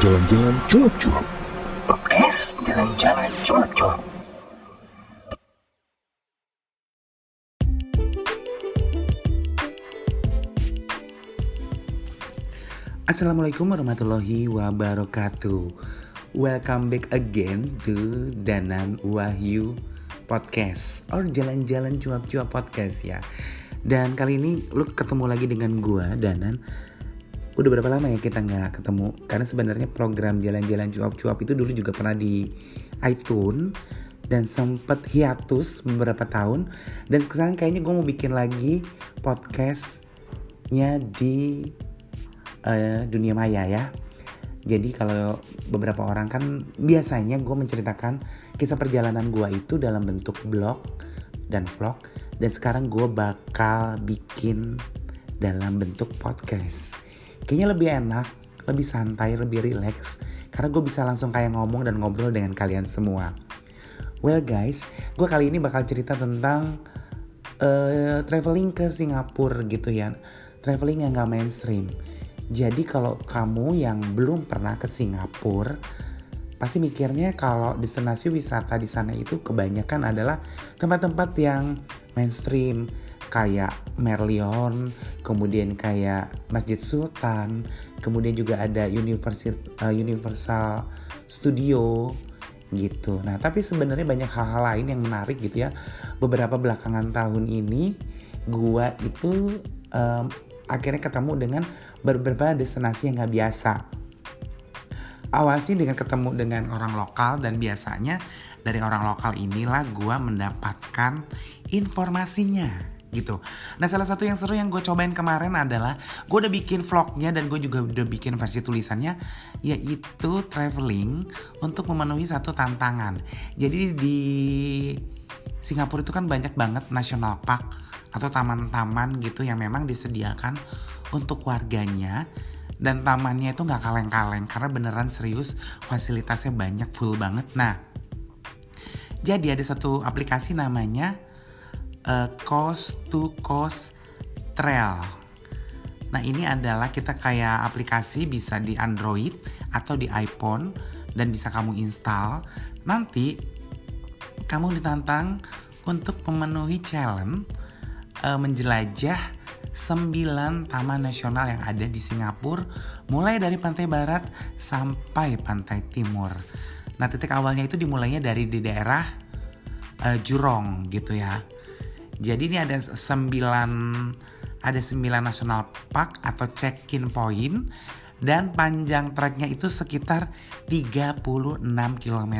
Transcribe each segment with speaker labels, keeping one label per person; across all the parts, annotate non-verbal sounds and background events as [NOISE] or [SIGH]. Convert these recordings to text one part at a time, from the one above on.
Speaker 1: Jalan-Jalan Cuap-Cuap.
Speaker 2: Podcast Jalan-Jalan Cuap-Cuap. Assalamualaikum warahmatullahi wabarakatuh. Welcome back again to Danan Wahyu Podcast or Jalan-Jalan Cuap-Cuap Podcast ya. Dan kali ini lu ketemu lagi dengan gua Danan. Udah berapa lama ya kita nggak ketemu? Karena sebenarnya program Jalan-Jalan Cuap-Cuap itu dulu juga pernah di iTunes dan sempet hiatus beberapa tahun dan sekarang kayaknya gue mau bikin lagi podcastnya di uh, dunia maya ya. Jadi kalau beberapa orang kan biasanya gue menceritakan kisah perjalanan gue itu dalam bentuk blog dan vlog dan sekarang gue bakal bikin dalam bentuk podcast. Kayaknya lebih enak, lebih santai, lebih relax karena gue bisa langsung kayak ngomong dan ngobrol dengan kalian semua. Well guys, gue kali ini bakal cerita tentang uh, traveling ke Singapura gitu ya, traveling yang gak mainstream. Jadi kalau kamu yang belum pernah ke Singapura, pasti mikirnya kalau destinasi wisata di sana itu kebanyakan adalah tempat-tempat yang mainstream kayak Merlion, kemudian kayak Masjid Sultan, kemudian juga ada Universal, uh, Universal Studio gitu. Nah, tapi sebenarnya banyak hal-hal lain yang menarik gitu ya. Beberapa belakangan tahun ini gua itu um, akhirnya ketemu dengan beberapa destinasi yang gak biasa. Awalnya dengan ketemu dengan orang lokal dan biasanya dari orang lokal inilah gue mendapatkan informasinya gitu. Nah salah satu yang seru yang gue cobain kemarin adalah gue udah bikin vlognya dan gue juga udah bikin versi tulisannya yaitu traveling untuk memenuhi satu tantangan. Jadi di Singapura itu kan banyak banget national park atau taman-taman gitu yang memang disediakan untuk warganya dan tamannya itu nggak kaleng-kaleng karena beneran serius fasilitasnya banyak full banget. Nah, jadi ada satu aplikasi namanya uh, Coast to Coast Trail. Nah ini adalah kita kayak aplikasi bisa di Android atau di iPhone dan bisa kamu install. Nanti kamu ditantang untuk memenuhi challenge uh, menjelajah 9 taman nasional yang ada di Singapura mulai dari pantai barat sampai pantai timur. Nah, titik awalnya itu dimulainya dari di daerah uh, Jurong gitu ya. Jadi ini ada 9 ada 9 national park atau check-in point dan panjang treknya itu sekitar 36 km.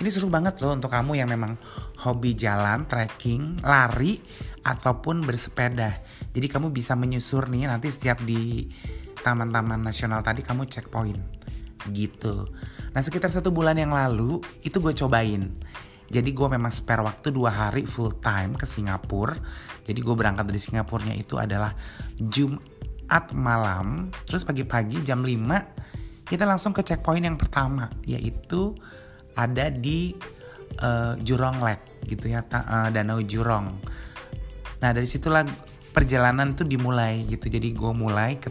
Speaker 2: Ini seru banget loh untuk kamu yang memang hobi jalan, trekking, lari ataupun bersepeda. Jadi kamu bisa menyusur nih nanti setiap di taman-taman nasional tadi kamu checkpoint gitu. Nah sekitar satu bulan yang lalu itu gue cobain. Jadi gue memang spare waktu dua hari full time ke Singapura. Jadi gue berangkat dari Singapurnya itu adalah Jumat malam. Terus pagi-pagi jam 5 kita langsung ke checkpoint yang pertama yaitu ada di uh, Jurong Lake gitu ya, uh, Danau Jurong. Nah dari situlah perjalanan tuh dimulai gitu. Jadi gue mulai ke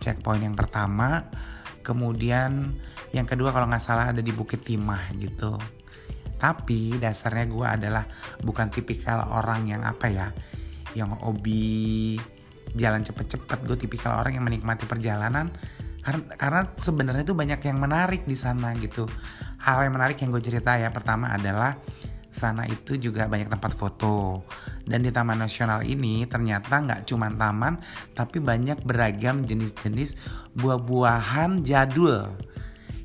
Speaker 2: checkpoint yang pertama, kemudian yang kedua kalau nggak salah ada di Bukit Timah gitu. Tapi dasarnya gue adalah bukan tipikal orang yang apa ya, yang hobi jalan cepet-cepet. Gue tipikal orang yang menikmati perjalanan karena karena sebenarnya tuh banyak yang menarik di sana gitu. Hal yang menarik yang gue cerita ya pertama adalah sana itu juga banyak tempat foto. Dan di Taman Nasional ini ternyata nggak cuma taman, tapi banyak beragam jenis-jenis buah-buahan jadul.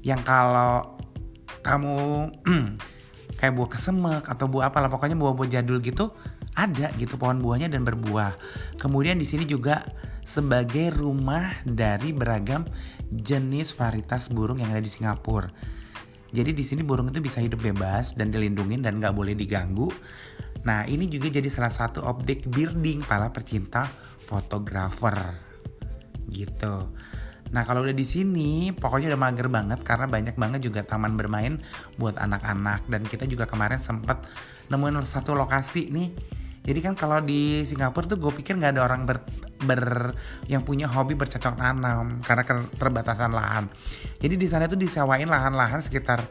Speaker 2: Yang kalau kamu [CLEARS THROAT] kayak buah kesemek atau buah apa lah pokoknya buah-buah jadul gitu ada gitu pohon buahnya dan berbuah. Kemudian di sini juga sebagai rumah dari beragam jenis varietas burung yang ada di Singapura. Jadi di sini burung itu bisa hidup bebas dan dilindungi dan nggak boleh diganggu. Nah ini juga jadi salah satu objek birding para percinta fotografer gitu. Nah kalau udah di sini pokoknya udah mager banget karena banyak banget juga taman bermain buat anak-anak dan kita juga kemarin sempat nemuin satu lokasi nih jadi kan kalau di Singapura tuh gue pikir nggak ada orang ber, ber yang punya hobi bercocok tanam karena keterbatasan lahan. Jadi di sana tuh disewain lahan-lahan sekitar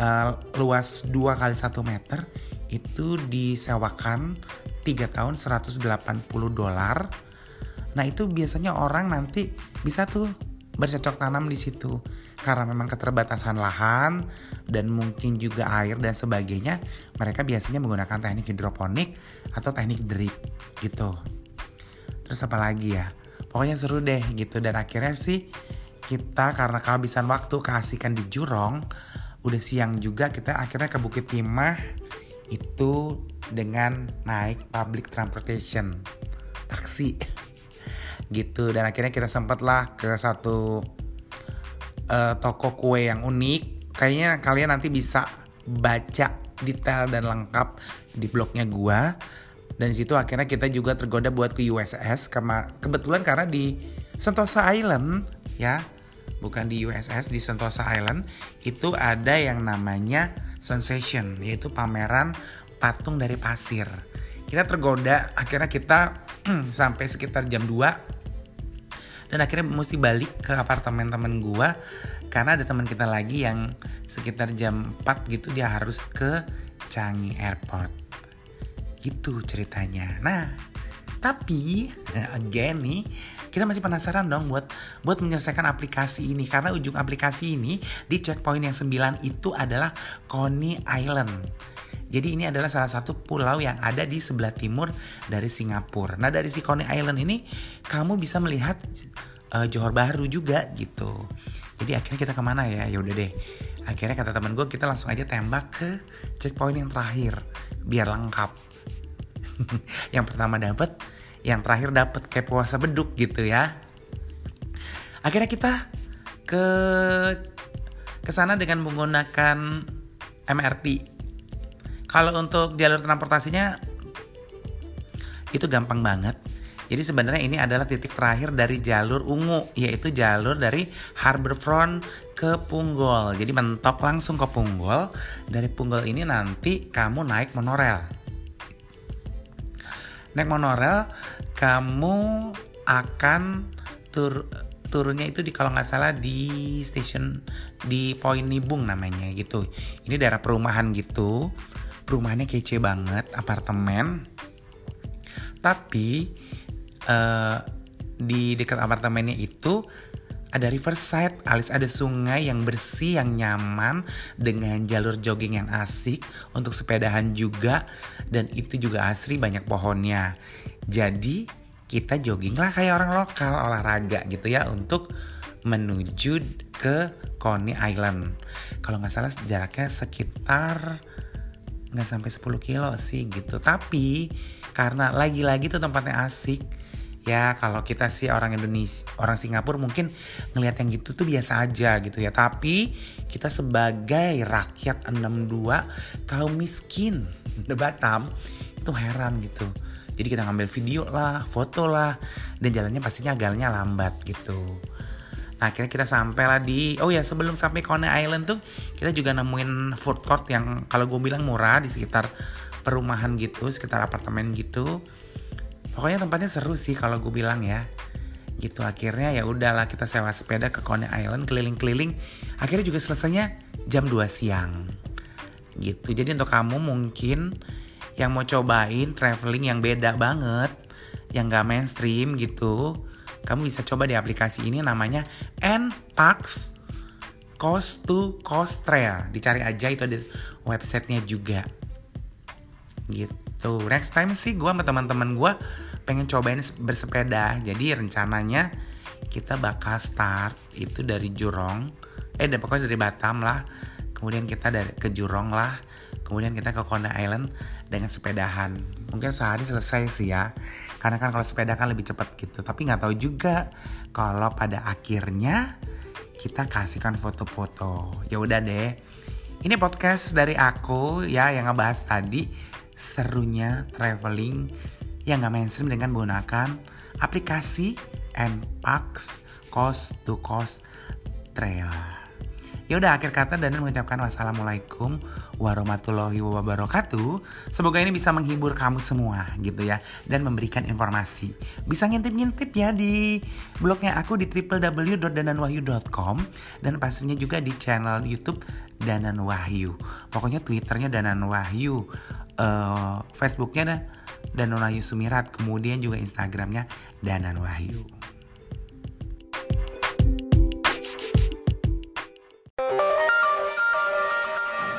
Speaker 2: uh, luas 2 kali 1 meter itu disewakan 3 tahun 180 dolar. Nah itu biasanya orang nanti bisa tuh bercocok tanam di situ. Karena memang keterbatasan lahan dan mungkin juga air dan sebagainya mereka biasanya menggunakan teknik hidroponik atau teknik drip gitu. Terus apa lagi ya? Pokoknya seru deh gitu. Dan akhirnya sih kita karena kehabisan waktu keasikan di Jurong udah siang juga kita akhirnya ke Bukit Timah itu dengan naik public transportation. Taksi gitu. Dan akhirnya kita sempatlah ke satu uh, toko kue yang unik. Kayaknya kalian nanti bisa baca detail dan lengkap di blognya gua. Dan situ akhirnya kita juga tergoda buat ke USS karena kebetulan karena di Sentosa Island ya bukan di USS di Sentosa Island itu ada yang namanya Sensation yaitu pameran patung dari pasir. Kita tergoda akhirnya kita [CLEARS THROAT] sampai sekitar jam 2 dan akhirnya mesti balik ke apartemen temen gue karena ada teman kita lagi yang sekitar jam 4 gitu dia harus ke Changi Airport. Gitu ceritanya. Nah tapi [LAUGHS] again nih kita masih penasaran dong buat buat menyelesaikan aplikasi ini. Karena ujung aplikasi ini di checkpoint yang 9 itu adalah Coney Island. Jadi ini adalah salah satu pulau yang ada di sebelah timur dari Singapura. Nah dari si Coney Island ini kamu bisa melihat uh, Johor Bahru juga gitu. Jadi akhirnya kita ke mana ya? Ya udah deh. Akhirnya kata teman gue kita langsung aja tembak ke checkpoint yang terakhir biar lengkap. [LAUGHS] yang pertama dapat, yang terakhir dapat kayak puasa beduk gitu ya. Akhirnya kita ke ke sana dengan menggunakan MRT. Kalau untuk jalur transportasinya itu gampang banget jadi sebenarnya ini adalah titik terakhir dari jalur ungu, yaitu jalur dari Harbourfront ke Punggol. Jadi mentok langsung ke Punggol. Dari Punggol ini nanti kamu naik monorel. Naik monorel, kamu akan tur turunnya itu di kalau nggak salah di stasiun di Poin Nibung namanya gitu. Ini daerah perumahan gitu. Perumahannya kece banget, apartemen. Tapi uh, di dekat apartemennya itu ada riverside alias ada sungai yang bersih yang nyaman dengan jalur jogging yang asik untuk sepedahan juga dan itu juga asri banyak pohonnya jadi kita jogging lah kayak orang lokal olahraga gitu ya untuk menuju ke Coney Island kalau nggak salah jaraknya sekitar nggak sampai 10 kilo sih gitu. Tapi karena lagi-lagi tuh tempatnya asik ya kalau kita sih orang Indonesia orang Singapura mungkin ngelihat yang gitu tuh biasa aja gitu ya. Tapi kita sebagai rakyat 62 kaum miskin di Batam itu heran gitu. Jadi kita ngambil video lah foto lah dan jalannya pastinya agalnya lambat gitu Nah akhirnya kita sampai lah di Oh ya sebelum sampai Coney Island tuh Kita juga nemuin food court yang Kalau gue bilang murah di sekitar perumahan gitu Sekitar apartemen gitu. Pokoknya tempatnya seru sih kalau gue bilang ya. Gitu akhirnya ya udahlah kita sewa sepeda ke Coney Island keliling-keliling. Akhirnya juga selesainya jam 2 siang. Gitu jadi untuk kamu mungkin yang mau cobain traveling yang beda banget yang gak mainstream gitu kamu bisa coba di aplikasi ini namanya Npax Coast to Coast Trail. Dicari aja itu ada websitenya juga. Gitu. Next time sih gue sama teman-teman gue pengen cobain bersepeda. Jadi rencananya kita bakal start itu dari Jurong. Eh pokoknya dari Batam lah. Kemudian kita dari ke Jurong lah. Kemudian kita ke Konda Island dengan sepedahan. Mungkin sehari selesai sih ya karena kan kalau sepeda kan lebih cepat gitu. Tapi nggak tahu juga kalau pada akhirnya kita kasihkan foto-foto. Ya udah deh. Ini podcast dari aku ya yang ngebahas tadi serunya traveling yang gak mainstream dengan menggunakan aplikasi Npax Coast to Coast Trail. Ya udah akhir kata dan mengucapkan wassalamualaikum warahmatullahi wabarakatuh. Semoga ini bisa menghibur kamu semua gitu ya dan memberikan informasi. Bisa ngintip-ngintip ya di blognya aku di www.dananwahyu.com dan pastinya juga di channel YouTube Danan Wahyu. Pokoknya Twitternya Danan Wahyu, uh, Facebooknya Danan Wahyu Sumirat, kemudian juga Instagramnya Danan Wahyu.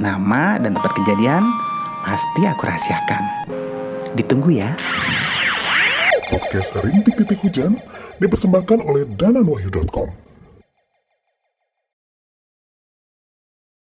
Speaker 2: Nama dan tempat kejadian pasti aku rahasiakan. Ditunggu ya.
Speaker 1: Podcast Rintik Titik Hujan dipersembahkan oleh dananwahyu.com.